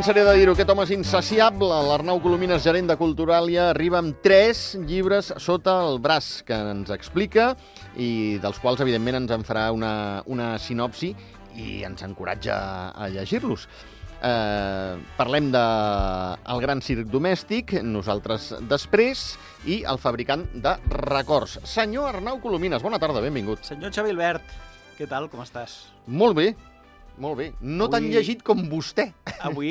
cansaré de dir-ho, aquest home és insaciable. L'Arnau Colomines, gerent de Culturalia, arriba amb tres llibres sota el braç que ens explica i dels quals, evidentment, ens en farà una, una sinopsi i ens encoratja a llegir-los. Eh, parlem de El gran circ domèstic, nosaltres després, i el fabricant de records. Senyor Arnau Colomines, bona tarda, benvingut. Senyor Xavi Albert, què tal, com estàs? Molt bé, molt bé. No Avui- tan llegit com vostè. Avui,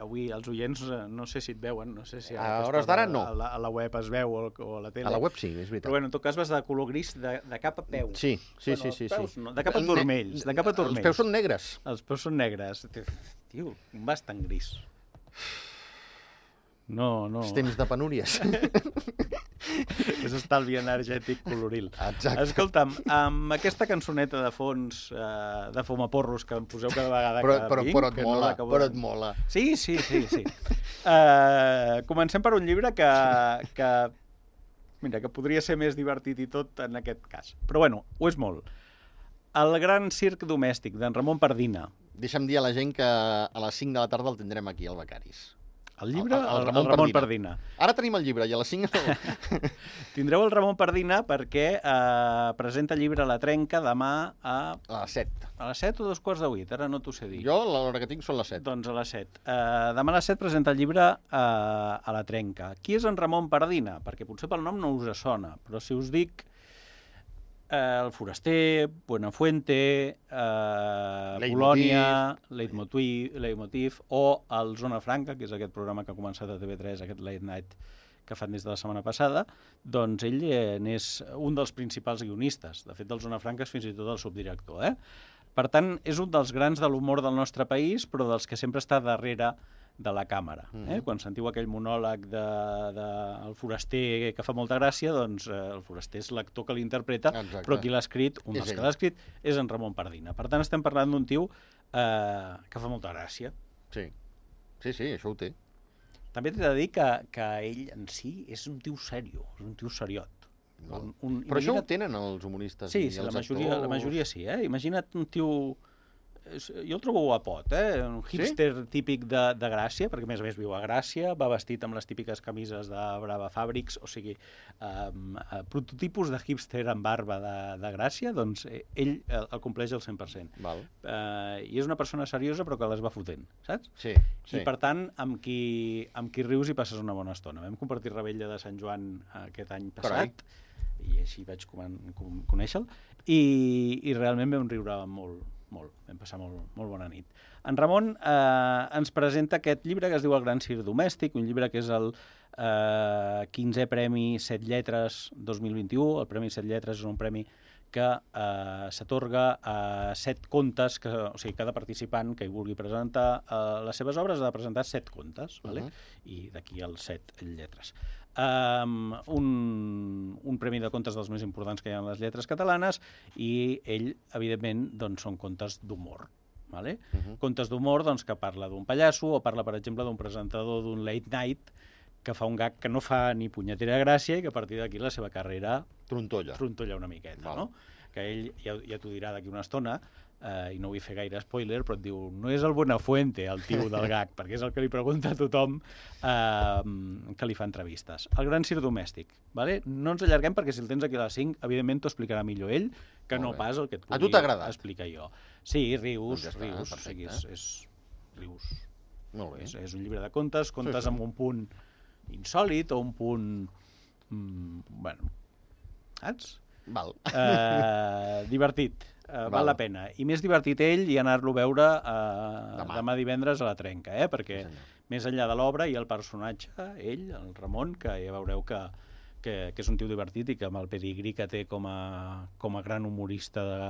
avui els oients eh, no sé si et veuen, no sé si A hores d'ara, no. A la, a la web es veu o, o a la tele. A la web sí, és veritat. Però bueno, en tot cas vas de color gris de, de cap a peu. Sí, sí, Bueno, sí, sí. peus sí. no, de cap a turmells, de cap a turmells. Els peus són negres. Els peus són negres. Tio, com vas tan gris? No, no. Els temps de penúries. És estalvi energètic coloril. Exacte. Escolta'm, amb aquesta cançoneta de fons eh, de fumaporros que em poseu cada vegada Però, que però, vinc, però et que no mola, l'acabo però et mola. Sí, sí, sí, sí. Uh, comencem per un llibre que, que, mira, que podria ser més divertit i tot en aquest cas. Però bueno, ho és molt. El gran circ domèstic, d'en Ramon Pardina. Deixa'm dir a la gent que a les 5 de la tarda el tindrem aquí, al Becaris. El llibre, El- el el, Ramon el Ramon Pardina. Pardina. Ara tenim el llibre i a les 5... No... Tindreu el Ramon Pardina perquè uh, presenta llibre a la trenca demà a, A les 7. a les 7 o dos quarts de 8, ara no t'ho sé dir. Jo, l'hora que tinc són les 7. Doncs a les 7. Uh, demà a les 7 presenta el llibre uh, a la trenca. Qui és en Ramon Pardina? Perquè potser pel nom no us sona, però si us dic uh, El Foraster, Buenafuente, uh, Leitmotiv. Polònia, Leitmotiv, Leitmotiv, o el Zona Franca, que és aquest programa que ha començat a TV3, aquest Late Night que fan des de la setmana passada, doncs ell eh, n'és un dels principals guionistes. De fet, del Zona Franca és fins i tot el subdirector. Eh? Per tant, és un dels grans de l'humor del nostre país, però dels que sempre està darrere de la càmera. Eh? Mhm. Quan sentiu aquell monòleg de, de el foraster que fa molta gràcia, doncs eh, el foraster és l'actor que l'interpreta, però qui l'ha escrit, un dels que l'ha escrit, és en Ramon Pardina. Per tant, estem parlant d'un tio eh, que fa molta gràcia. Sí. Sí, sí, això ho té. També t'he de dir que, que ell en si és un tio serio, és un tio seriot. Val. Un, un, Però això ho imagina't- tenen els humoristes Sí, i sí els la, majoria, la actors. majoria sí, eh? Imagina't un tio... Jo el trobo guapot, eh? Un hipster típic de, de Gràcia, perquè a més a més viu a Gràcia, va vestit amb les típiques camises de Brava Fabrics, o sigui, um, uh, prototipus de hipster amb barba de, de Gràcia, doncs eh, ell el, el compleix al 100%. Val. Uh, I és una persona seriosa però que les va fotent, saps? Sí, Sí. sí. I per tant, amb qui, amb qui rius i passes una bona estona. Vam compartir Rebella de Sant Joan aquest any Carai. passat i així vaig conèixer-lo i, i realment vam riure molt, molt. Vam passar molt, molt bona nit. En Ramon eh, ens presenta aquest llibre que es diu El gran circ domèstic, un llibre que és el eh, 15è Premi Set Lletres 2021. El Premi Set Lletres és un premi que eh, s'atorga a set contes, que, o sigui, cada participant que hi vulgui presentar eh, les seves obres ha de presentar set contes, vale? Mhm. i d'aquí els set lletres. Um, un, un premi de contes dels més importants que hi ha en les lletres catalanes i ell, evidentment, doncs, són contes d'humor. Vale? Mhm. Contes d'humor doncs, que parla d'un pallasso o parla, per exemple, d'un presentador d'un late night que fa un gag que no fa ni punyetera gràcia i que a partir d'aquí la seva carrera Trontolla. trontolla una miqueta, Val. no? Que ell ja, ja t'ho dirà d'aquí una estona, eh, i no vull fer gaire spoiler, però et diu, no és el Buenafuente, el tio del gag, perquè és el que li pregunta a tothom eh, que li fa entrevistes. El gran circ domèstic, vale? no ens allarguem perquè si el tens aquí a les 5, evidentment t'ho explicarà millor ell que Molt no bé. pas el que et A pugui agradat? explicar jo. Sí, rius, Doncs ja està, rius, o perfecte. sigui, és, és rius. Molt bé. És, és un llibre de contes, contes sí. amb un punt insòlid o un punt... Mm, bueno, saps? Val. Eh, divertit, eh, val. Val. la pena. I més divertit ell i anar-lo a veure eh, Demà. demà. divendres a la trenca, eh? perquè Sí, senyor. més enllà de l'obra ha el personatge, ell, el Ramon, que ja veureu que, que, que és un tio divertit i que amb el pedigrí que té com a, com a gran humorista de,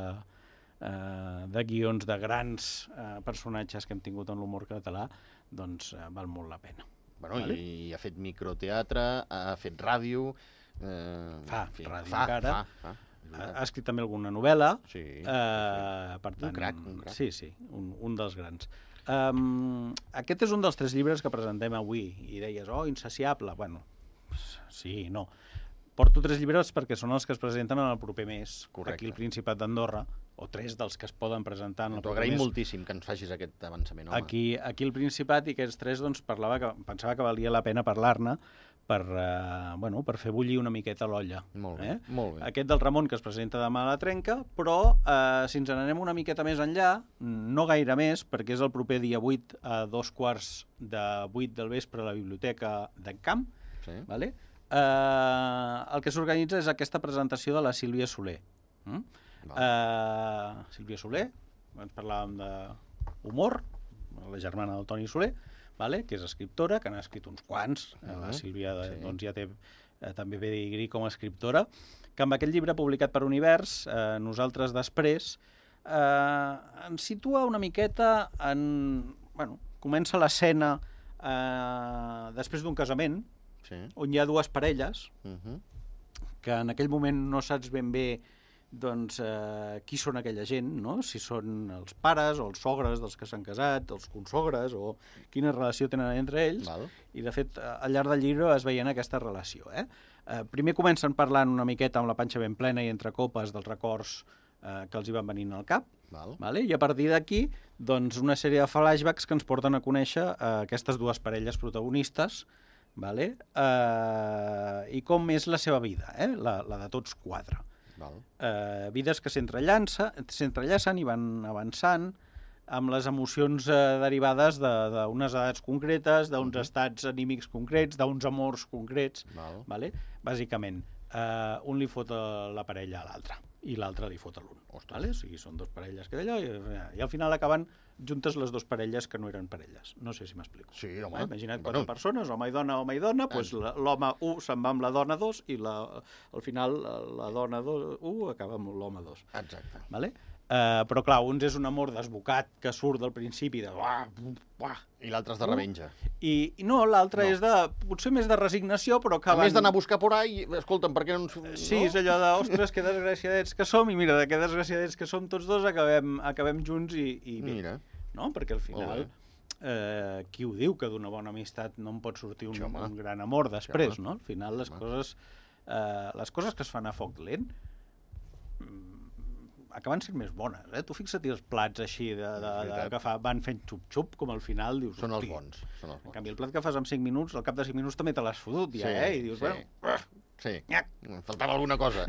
eh, de guions de grans eh, personatges que hem tingut en l'humor català, doncs eh, val molt la pena. Bueno, Vale. i ha fet microteatre, ha fet ràdio... Eh, Fa en fi, ràdio fa, encara. Fa, fa. Ha, ha escrit també alguna novel·la, Sí, sí, Eh, per Un tant, crac, un crac. Sí, sí, un, un dels grans. Um, aquest és un dels tres llibres que presentem avui i deies, oh, insaciable. Bueno, sí no. porto tres llibres perquè són els que es presenten en el proper mes, Correcte. aquí al Principat d'Andorra, o tres dels que es poden presentar en el T'ho proper agraïm mes. moltíssim que ens facis aquest avançament, home. Aquí, aquí al Principat i aquests tres doncs, parlava que, pensava que valia la pena parlar-ne per, eh, bueno, per fer bullir una miqueta l'olla. Molt bé, Eh? molt bé. Aquest del Ramon que es presenta demà a la Trenca, però eh, si ens n'anem una miqueta més enllà, no gaire més, perquè és el proper dia 8 a dos quarts de 8 del vespre a la Biblioteca d'en Camp, Sí? vale? eh, el que s'organitza és aquesta presentació de la Sílvia Soler. Mm? Eh, Sílvia Soler, ens parlàvem d'humor, la germana del Toni Soler, vale? que és escriptora, que n'ha escrit uns quants, uh Mhm, la Sílvia de, sí. doncs ja té eh, també pedigrí com a escriptora, que amb aquest llibre publicat per Univers, eh, Nosaltres després, eh, ens situa una miqueta en... Bueno, comença l'escena eh, després d'un casament, Sí. on hi ha dues parelles, Uh -huh. que en aquell moment no saps ben bé doncs, eh, qui són aquella gent, no? si són els pares o els sogres dels que s'han casat, els consogres, o quina relació tenen entre ells, Val. i de fet al llarg del llibre es veient aquesta relació. Eh? Eh, primer comencen parlant una miqueta amb la panxa ben plena i entre copes dels records eh, que els hi van venint al cap, Val. Vale? I a partir d'aquí, doncs, una sèrie de flashbacks que ens porten a conèixer eh, aquestes dues parelles protagonistes vale? eh, i com és la seva vida, eh? la, la de tots quatre. Val. Eh, vides que s'entrellacen i van avançant amb les emocions eh, derivades de- d'unes de, edats concretes, d'uns Mhm. estats anímics concrets, d'uns amors concrets, Val. vale? bàsicament. Uh, un li fot a la parella a l'altre i l'altre li fot a l'un. Vale? O sigui, són dos parelles que d'allò i, i al final acaben juntes les dues parelles que no eren parelles. No sé si m'explico. Sí, home. Eh? Imagina't Bueno. quatre persones, home i dona, home i dona, doncs la- l'home 1 se'n va amb la dona 2 i la, al final la, dona 1 acaba amb l'home 2. Exacte. Vale? Uh, però clar, uns és un amor desbocat que surt del principi de... Uah, uah, I l'altre és de revenja. i, i no, l'altre No. és de... potser més de resignació, però que A més d'anar a buscar por ahí, escolta'm, per què no ens... Sí, no? és allò de, ostres, que desgraciadets que som, i mira, de que desgraciadets que som tots dos, acabem, acabem junts i, i bé, Mira. no? Perquè al final, eh, qui ho diu, que d'una bona amistat no en pot sortir un, Sí, un gran amor després, Sí, no? Al final les Home. coses, eh, les coses que es fan a foc lent mm, acaben sent més bones, eh? Tu fixa't els plats així de, de, de, que fa, van fent xup-xup, com al final dius... Són els bons. Són els En bons. canvi, el plat que fas en 5 minuts, al cap de 5 minuts també te l'has fotut, ja, Sí, eh? I dius, sí. bueno, Sí. nyac, Em Faltava alguna cosa.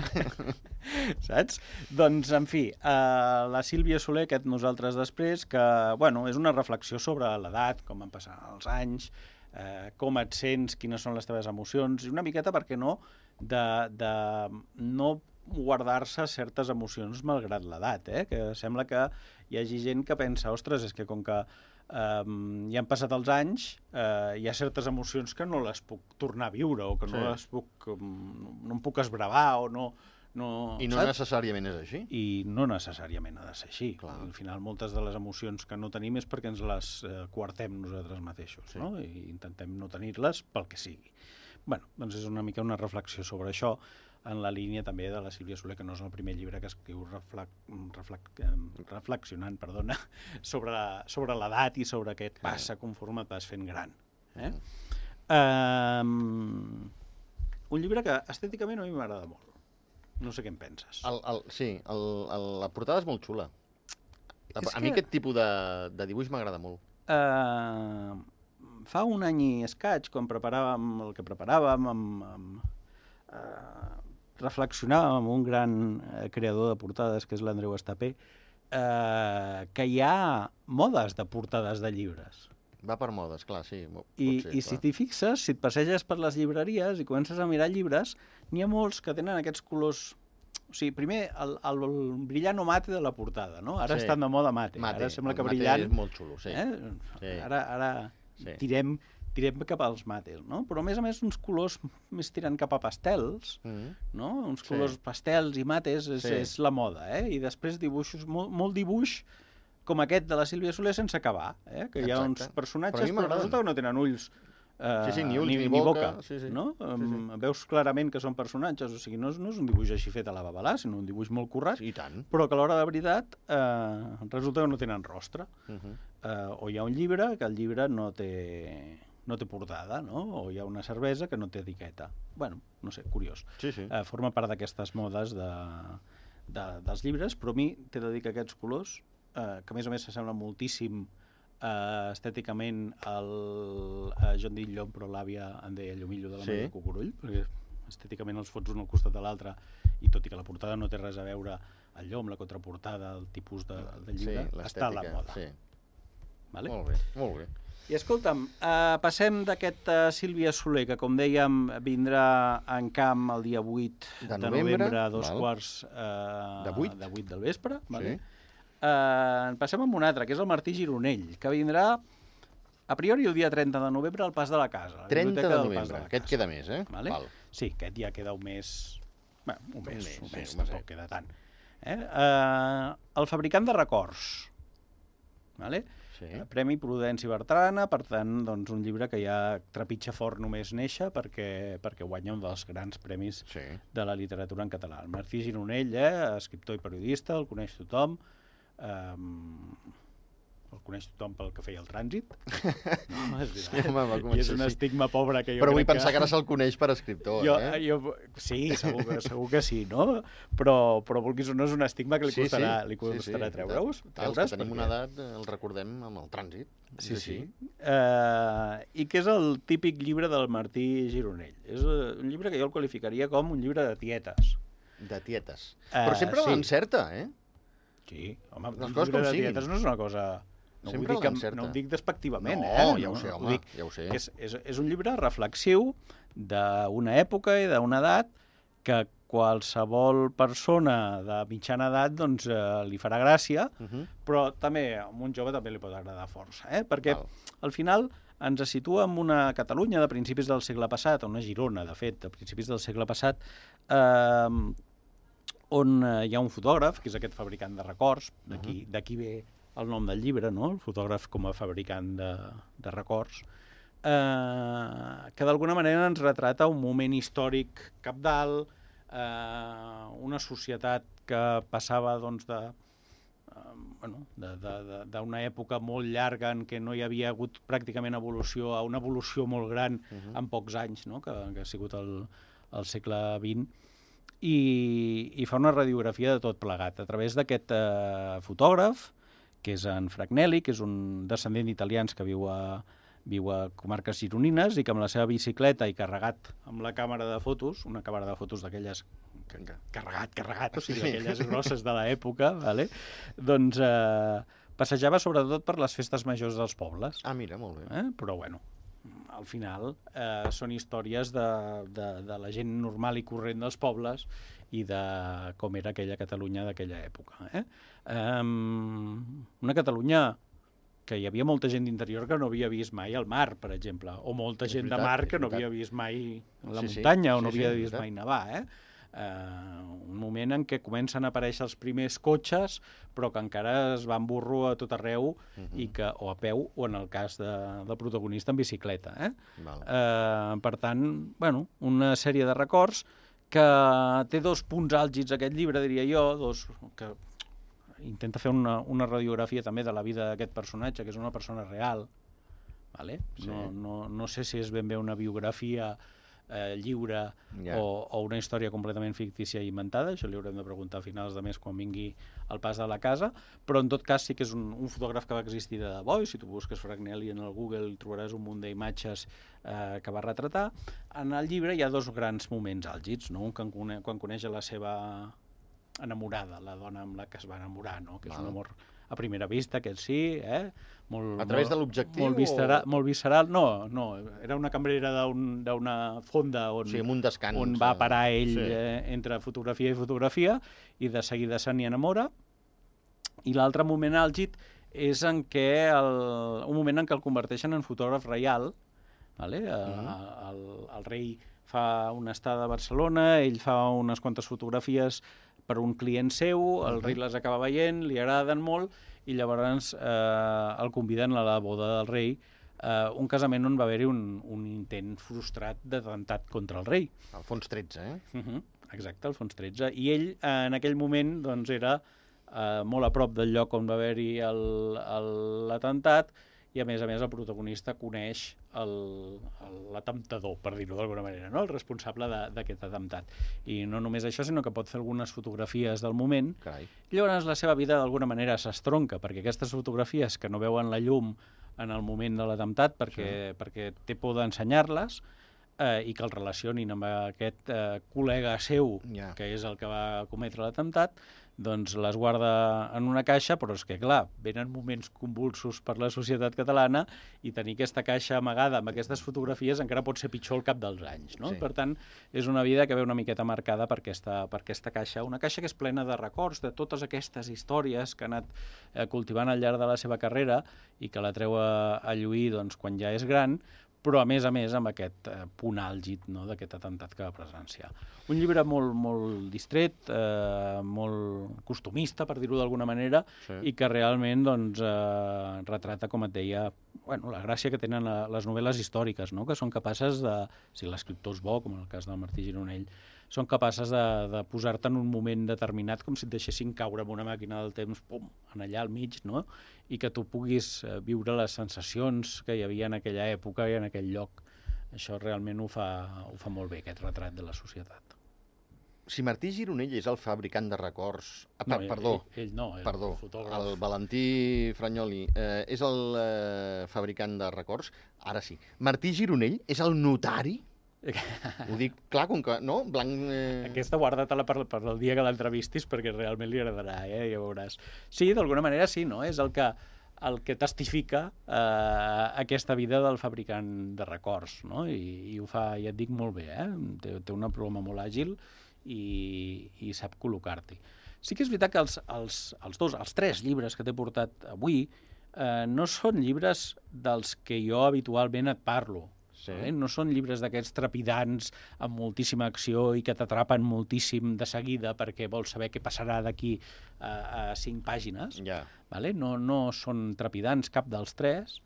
saps? Doncs, en fi, eh, la Sílvia Soler, aquest Nosaltres després, que, bueno, és una reflexió sobre l'edat, com van passar els anys, eh, com et sents, quines són les teves emocions, i una miqueta, per què no, de, de no guardar-se certes emocions malgrat l'edat, eh? que sembla que hi hagi gent que pensa, ostres, és que com que um, ja han passat els anys, eh, hi ha certes emocions que no les puc tornar a viure o que no Sí. les puc, um, no em puc esbravar o no... no I no saps? necessàriament és així. I no necessàriament ha de ser així. Clar. Al final, moltes de les emocions que no tenim és perquè ens les eh, coartem nosaltres mateixos, Sí. no? I intentem no tenir-les pel que sigui. bueno, doncs és una mica una reflexió sobre això, en la línia també de la Sílvia Soler, que no és el primer llibre que escriu reflec, reflec, eh, reflexionant perdona, sobre, sobre l'edat i sobre què et passa conforme et vas fent gran. Eh? Um, un llibre que estèticament a mi m'agrada molt. No sé què en penses. El, el, sí, el, el, la portada és molt xula. A, És a mi que- aquest tipus de, de dibuix m'agrada molt. Uh, fa un any i escaig, quan preparàvem el que preparàvem, amb, amb, uh, reflexionàvem amb un gran uh, creador de portades, que és l'Andreu Estapé, uh, que hi ha modes de portades de llibres. Va per modes, clar, sí. I, ser, i si clar. t'hi fixes, si et passeges per les llibreries i comences a mirar llibres, n'hi ha molts que tenen aquests colors... O sigui, primer, el, el, el brillant o mate de la portada, no? Ara Sí. estan de moda mate. Mate, Ara sembla que mate brillant... és molt xulo, sí. Eh? Sí. Ara, ara Sí. tirem, tirem cap als mates, no? Però a més a més uns colors més tirant cap a pastels, Mm. no? Uns Sí. colors pastels i mates és, Sí. és la moda, eh? I després dibuixos, molt, molt dibuix com aquest de la Sílvia Soler sense acabar, eh? Que hi ha uns Exacte. Però personatges però, m'agraden. resulta que no tenen ulls eh, Sí, sí, ni ulls, ni, ni ni boca, boca, sí, sí. no? Sí, Em, Veus clarament que són personatges, o sigui, no és, no és un dibuix així fet a la babalà, sinó un dibuix molt currat, I tant. però que a l'hora de veritat eh, resulta que no tenen rostre Uh -huh. eh, o hi ha un llibre que el llibre no té, no té portada, no? O hi ha una cervesa que no té etiqueta. bueno, no sé, curiós. Sí, sí. Eh, forma part d'aquestes modes de, de, dels llibres, però a mi t'he de dir que aquests colors, eh, que a més a més s'assemblen moltíssim eh, estèticament al a John Dill Llom, però l'àvia en deia Llumillo de la Sí. sí. Cucurull, perquè estèticament els fots un al costat de l'altre i tot i que la portada no té res a veure el llom, la contraportada, el tipus de, de llibre, sí, està a la moda. Sí. Vale? Molt bé, molt bé. I escolta'm, eh, passem d'aquest uh, Sílvia Soler, que com dèiem vindrà en camp el dia 8 De de, novembre, novembre, a dos val. quarts eh, De vuit. de 8 del vespre. Vale? Sí. Eh, passem amb un altre, que és el Martí Gironell, que vindrà a priori el dia 30 de novembre al Pas de la Casa. a la 30 Biblioteca de novembre. la Aquest Casa. queda més, eh? Vale? Val. Sí, aquest ja queda un mes... Bé, un mes, mes, un sí, mes, un tampoc queda tant. Eh? Eh, el fabricant de records. Vale? Sí. Eh, Premi Prudència Bertrana, per tant, doncs, un llibre que ja trepitja fort només néixer perquè, perquè guanya un dels grans premis Sí. de la literatura en català. El Martí Gironell, eh, escriptor i periodista, el coneix tothom, eh, el coneix tothom pel que feia el trànsit. No, és Sí, home, va I és un així. estigma pobre que jo Però vull pensar que que... ara se'l coneix per escriptor, Jo, eh? jo, sí, segur que, segur que sí, no? Però, però vulguis o no és un estigma que li costarà, li costarà treure-us. Ah, els que tenim una edat eh, el recordem amb el trànsit. Sí, sí. així. Uh, I que és el típic llibre del Martí Gironell. És uh, un llibre que jo el qualificaria com un llibre de tietes. De tietes. Eh, Però sempre sí. l'encerta, eh? Sí, home, Les coses com siguin. no és una cosa... No, Sempre ho dic, amb- no ho dic despectivament, No, eh? ja ho sé, ho home, dic, ja ho sé. que És, és, és un llibre reflexiu d'una època i d'una edat que qualsevol persona de mitjana edat doncs, eh, li farà gràcia, Uh -huh. però també a un jove també li pot agradar força, eh? perquè Val. al final ens situa en una Catalunya de principis del segle passat, una Girona, de fet, de principis del segle passat, eh, on eh, hi ha un fotògraf, que és aquest fabricant de records, d'aquí d'aquí ve el nom del llibre, no? el fotògraf com a fabricant de, de records, eh, que d'alguna manera ens retrata un moment històric capdalt, eh, una societat que passava doncs, de, eh, bueno, d'una època molt llarga en què no hi havia hagut pràcticament evolució a una evolució molt gran Mhm. en pocs anys, no? que, que ha sigut el, el segle XX, i, i fa una radiografia de tot plegat a través d'aquest eh, fotògraf, que és en Fragnelli, que és un descendent d'italians que viu a, viu a comarques gironines i que amb la seva bicicleta i carregat amb la càmera de fotos, una càmera de fotos d'aquelles que- que- carregat, carregat, o sigui, Sí. d'aquelles grosses de l'època, vale? doncs eh, passejava sobretot per les festes majors dels pobles. Ah, mira, molt bé. Eh? Però bueno, al final eh, són històries de, de, de la gent normal i corrent dels pobles i de com era aquella Catalunya d'aquella època. Eh? Um, una Catalunya que hi havia molta gent d'interior que no havia vist mai el mar, per exemple, o molta És gent veritat, de mar que no veritat. havia vist mai la Sí, sí, muntanya o sí, no sí, havia és vist veritat. mai nevar. Eh? Uh, un moment en què comencen a aparèixer els primers cotxes, però que encara es van burro a tot arreu Mhm. i que, o a peu, o en el cas de, del protagonista en bicicleta. Eh? Val. Eh, per tant, bueno, una sèrie de records que té dos punts àlgids aquest llibre, diria jo, dos, que intenta fer una, una radiografia també de la vida d'aquest personatge, que és una persona real, vale? Sí. no, no, no sé si és ben bé una biografia eh, lliure Ja. o, o una història completament fictícia i inventada, això li haurem de preguntar a finals de mes quan vingui al pas de la casa, però en tot cas sí que és un, un fotògraf que va existir de debò, i si tu busques Fragnelli en el Google trobaràs un munt d'imatges eh, que va retratar. En el llibre hi ha dos grans moments àlgids, no? un quan, cone quan coneix la seva enamorada, la dona amb la que es va enamorar, no? que és un amor a primera vista, aquest sí, eh? Molt, A través molt- de l'objectiu Molt visceral, o- molt visceral, no, no, era una cambrera d'un- d'una fonda on, amb un descans. on va eh, parar ell sí. eh, entre fotografia i fotografia i de seguida se n'hi enamora. I l'altre moment àlgid és en què el, un moment en què el converteixen en fotògraf reial. Vale? Uh el, el rei fa una estada a Barcelona, ell fa unes quantes fotografies per un client seu, el Mhm. rei les acaba veient, li agraden molt, i llavors eh, el conviden a la boda del rei, eh, un casament on va haver-hi un, un intent frustrat d'atemptat contra el rei. Alfons XIII, eh? Uh -huh. Exacte, Alfons XIII. I ell, eh, en aquell moment, doncs, era eh, molt a prop del lloc on va haver-hi el- el- l'atemptat i a més a més el protagonista coneix l'atemptador, per dir-ho d'alguna manera, no? el responsable d'aquest atemptat. I no només això, sinó que pot fer algunes fotografies del moment. Carai. Llavors la seva vida d'alguna manera s'estronca, perquè aquestes fotografies que no veuen la llum en el moment de l'atemptat perquè, sí. perquè té por d'ensenyar-les, eh, i que el relacionin amb aquest eh, col·lega seu, Ja. que és el que va cometre l'atemptat, doncs les guarda en una caixa, però és que, clar, venen moments convulsos per la societat catalana i tenir aquesta caixa amagada amb aquestes fotografies encara pot ser pitjor al cap dels anys, no? Sí. Per tant, és una vida que ve una miqueta marcada per aquesta, per aquesta caixa, una caixa que és plena de records de totes aquestes històries que ha anat eh, cultivant al llarg de la seva carrera i que la treu a, a lluir doncs, quan ja és gran, però a més a més amb aquest eh, punt àlgid no, d'aquest atemptat que va presenciar. Un llibre molt, molt distret, eh, molt costumista, per dir-ho d'alguna manera, Sí. i que realment doncs, eh, retrata, com et deia, bueno, la gràcia que tenen les novel·les històriques, no? que són capaces de, si l'escriptor és bo, com en el cas del Martí Gironell, són capaces de, de posar-te en un moment determinat com si et deixessin caure amb una màquina del temps, pum, en allà al mig, no? i que tu puguis eh, viure les sensacions que hi havia en aquella època i en aquell lloc. Això realment ho fa, ho fa molt bé, aquest retrat de la societat. Si Martí Gironell és el fabricant de records... Ah, per, ell- perdó, Ell, ell no, el perdó, fotògraf. el Valentí Franyoli eh, és el eh, fabricant de records? Ara sí. Martí Gironell és el notari? Ho dic clar, com que, no? Blanc... Eh... Aquesta guarda-te-la per, per el dia que l'entrevistis perquè realment li agradarà, eh? ja veuràs. Sí, d'alguna manera sí, no? És el que, el que testifica eh, aquesta vida del fabricant de records, no? I, i ho fa, ja et dic, molt bé, eh? Té, té una ploma molt àgil i, i sap col·locar-t'hi. Sí que és veritat que els, els, els dos, els tres llibres que t'he portat avui eh, no són llibres dels que jo habitualment et parlo. Sí. Eh? No són llibres d'aquests trepidants amb moltíssima acció i que t'atrapen moltíssim de seguida perquè vols saber què passarà d'aquí a, a cinc pàgines. Ja. Vale? No, no són trepidants cap dels tres.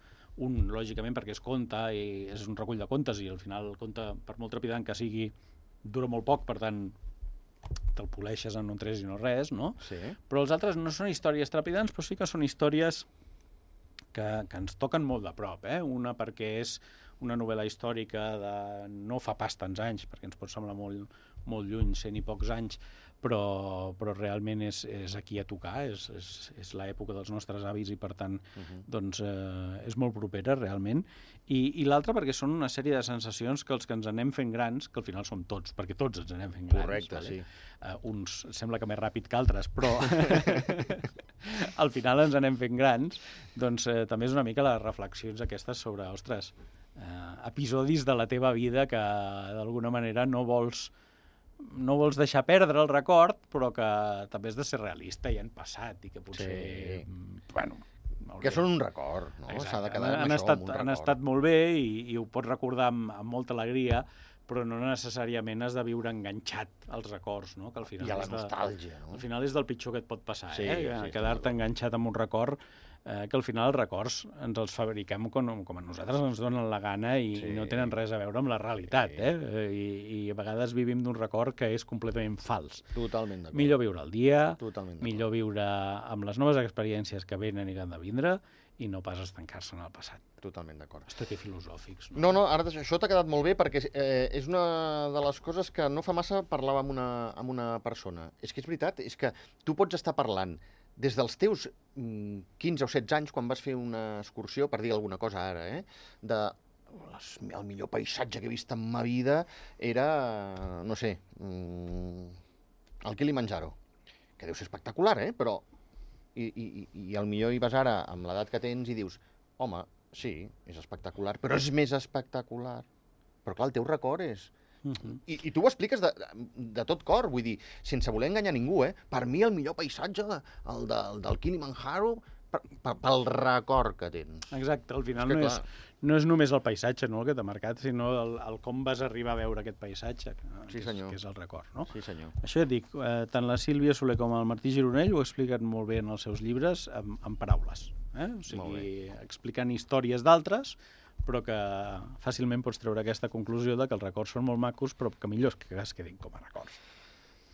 Un, lògicament, perquè es conta i és un recull de contes i al final el conte, per molt trepidant que sigui, dura molt poc, per tant, te'l poleixes en un tres i no res, no? Sí. Però els altres no són històries trepidants, però sí que són històries que, que ens toquen molt de prop. Eh? Una perquè és una novel·la històrica de no fa pas tants anys, perquè ens pot semblar molt, molt lluny, cent i pocs anys, però, però realment és, és aquí a tocar, és, és, és l'època dels nostres avis i per tant Uh -huh. doncs, eh, és molt propera realment. I, i l'altra perquè són una sèrie de sensacions que els que ens anem fent grans, que al final som tots, perquè tots ens anem fent grans. Correcte, sí. Uh, uns sembla que més ràpid que altres, però al final ens anem fent grans, doncs eh, també és una mica les reflexions aquestes sobre, ostres, eh, episodis de la teva vida que d'alguna manera no vols no vols deixar perdre el record, però que també has de ser realista i han passat i que potser... Sí. mm, Bueno, Que són un record, no? S'ha de quedar han, amb això, estat, han estat molt bé i, i ho pots recordar amb, amb molta alegria, però no necessàriament has de viure enganxat als records, no? que al final I a la és de- nostàlgia, no? al final és del pitjor que et pot passar, Sí, eh? sí, Quedar-te enganxat amb un record eh, que al final els records ens els fabriquem com, com a nosaltres ens donen la gana i Sí. no tenen res a veure amb la realitat, Sí. eh? I, I a vegades vivim d'un record que és completament fals. Totalment d'acord. Millor viure el dia, Totalment millor viure amb les noves experiències que venen i que han de vindre i no pas estancar-se en el passat. Totalment d'acord. Estic aquí filosòfics, no? No, no, ara això t'ha quedat molt bé perquè eh, és una de les coses que no fa massa parlava amb una, amb una persona. És que és veritat, és que tu pots estar parlant des dels teus mm, 15 o 16 anys, quan vas fer una excursió, per dir alguna cosa ara, eh, de les, el millor paisatge que he vist en ma vida era, no sé, mm, el Kilimanjaro, que deu ser espectacular, eh? però i, i, i- al millor hi vas ara amb l'edat que tens i dius, home, sí, és espectacular, però és més espectacular. Però clar, el teu record és... Uh -huh. I, I tu ho expliques de, de tot cor, vull dir, sense voler enganyar ningú, eh? Per mi el millor paisatge, el, de, el del Kilimanjaro, pel record que tens. Exacte, al final És no, és, clar. no és només el paisatge no, el que t'ha marcat, sinó el, el com vas arribar a veure aquest paisatge, que, Sí, que, és, que és el record. No? Sí, senyor. Això ja et dic, eh, tant la Sílvia Soler com el Martí Gironell ho expliquen molt bé en els seus llibres amb, amb paraules. Eh? O sigui, explicant històries d'altres, però que fàcilment pots treure aquesta conclusió de que els records són molt macos, però que millor és que es quedin com a records.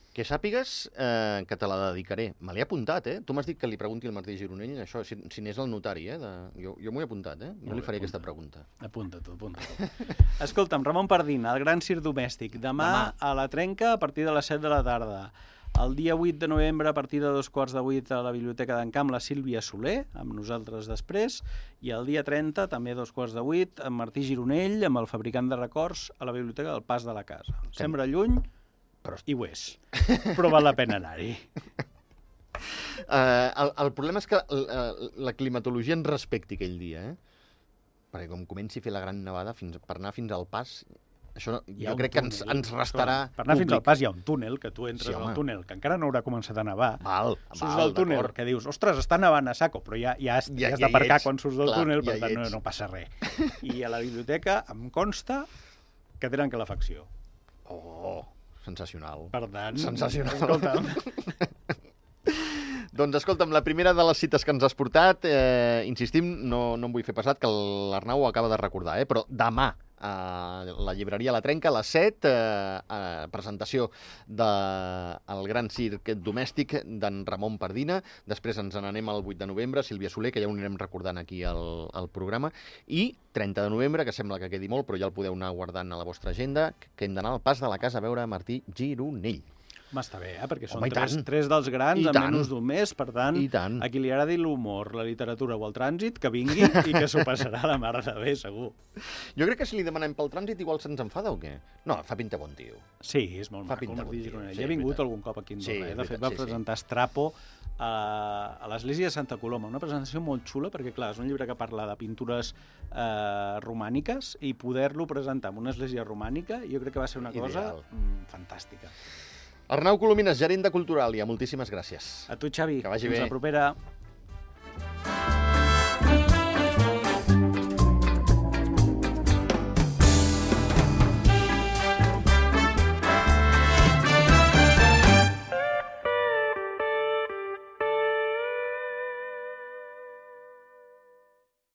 Que sàpigues eh, que te la dedicaré. Me l'he apuntat, eh? Tu m'has dit que li pregunti al Martí Gironell això, si, si n'és el notari, eh? De... Jo, jo m'ho he apuntat, eh? Jo li faré aquesta apunta. pregunta. Apunta-t'ho, apunta-t'ho. Escolta'm, Ramon Pardina, el gran circ domèstic. Demà, Demà. a la Trenca a partir de les 7 de la tarda. El dia 8 de novembre, a partir de dos quarts de 8, a la Biblioteca d'en Camp, la Sílvia Soler, amb nosaltres després, i el dia 30, també a dos quarts de 8, amb Martí Gironell, amb el fabricant de records, a la Biblioteca del Pas de la Casa. Sembla lluny, Però- i ho és. Però val la pena anar-hi. Uh, el, el problema és que uh, la climatologia ens respecti aquell dia, eh? Perquè com comenci a fer la gran nevada fins, per anar fins al pas, això no, jo crec que ens, túnel. ens restarà Per anar fins al públic. pas hi ha un túnel, que tu entres Sí, home. al túnel, que encara no haurà començat a nevar. Val, Surts val, del túnel, que dius, ostres, està nevant a saco, però ja, ja, has, Ja- ja, has ja d'aparcar ets. quan surts del Clar, túnel, ja per tant no, no passa res. I a la biblioteca em consta que tenen calefacció. Oh, sensacional. Per tant, Sensacional. escolta'm, Doncs escolta'm, la primera de les cites que ens has portat, eh, insistim, no, no em vull fer passat, que l'Arnau ho acaba de recordar, eh, però demà a la llibreria La Trenca, a les 7, eh, eh, presentació del el gran circ domèstic d'en Ramon Pardina, després ens n'anem al 8 de novembre, Sílvia Soler, que ja ho anirem recordant aquí al, al programa, i 30 de novembre, que sembla que quedi molt, però ja el podeu anar guardant a la vostra agenda, que hem d'anar al pas de la casa a veure Martí Gironell. M'està bé, eh? perquè són Home, tres, tres dels grans en menys d'un mes, per tant, I tant. a qui li agradi l'humor, la literatura o el trànsit, que vingui i que s'ho passarà la mare de bé, segur. Jo crec que si li demanem pel trànsit igual se'ns enfada o què? No, fa pinta bon tio. Sí, és molt Fa maco, pinta bon tio, sí, ja ha vingut algun cop aquí Sí, Torre. és eh? De fet, va sí, sí. presentar Strapo a, a l'església de Santa Coloma, una presentació molt xula, perquè, clar, és un llibre que parla de pintures eh, romàniques i poder-lo presentar en una església romànica, jo crec que va ser una cosa Ideal. mm, fantàstica. Arnau Colomines, gerent de Culturalia, moltíssimes gràcies. A tu, Xavi. Que vagi Fins bé. la propera.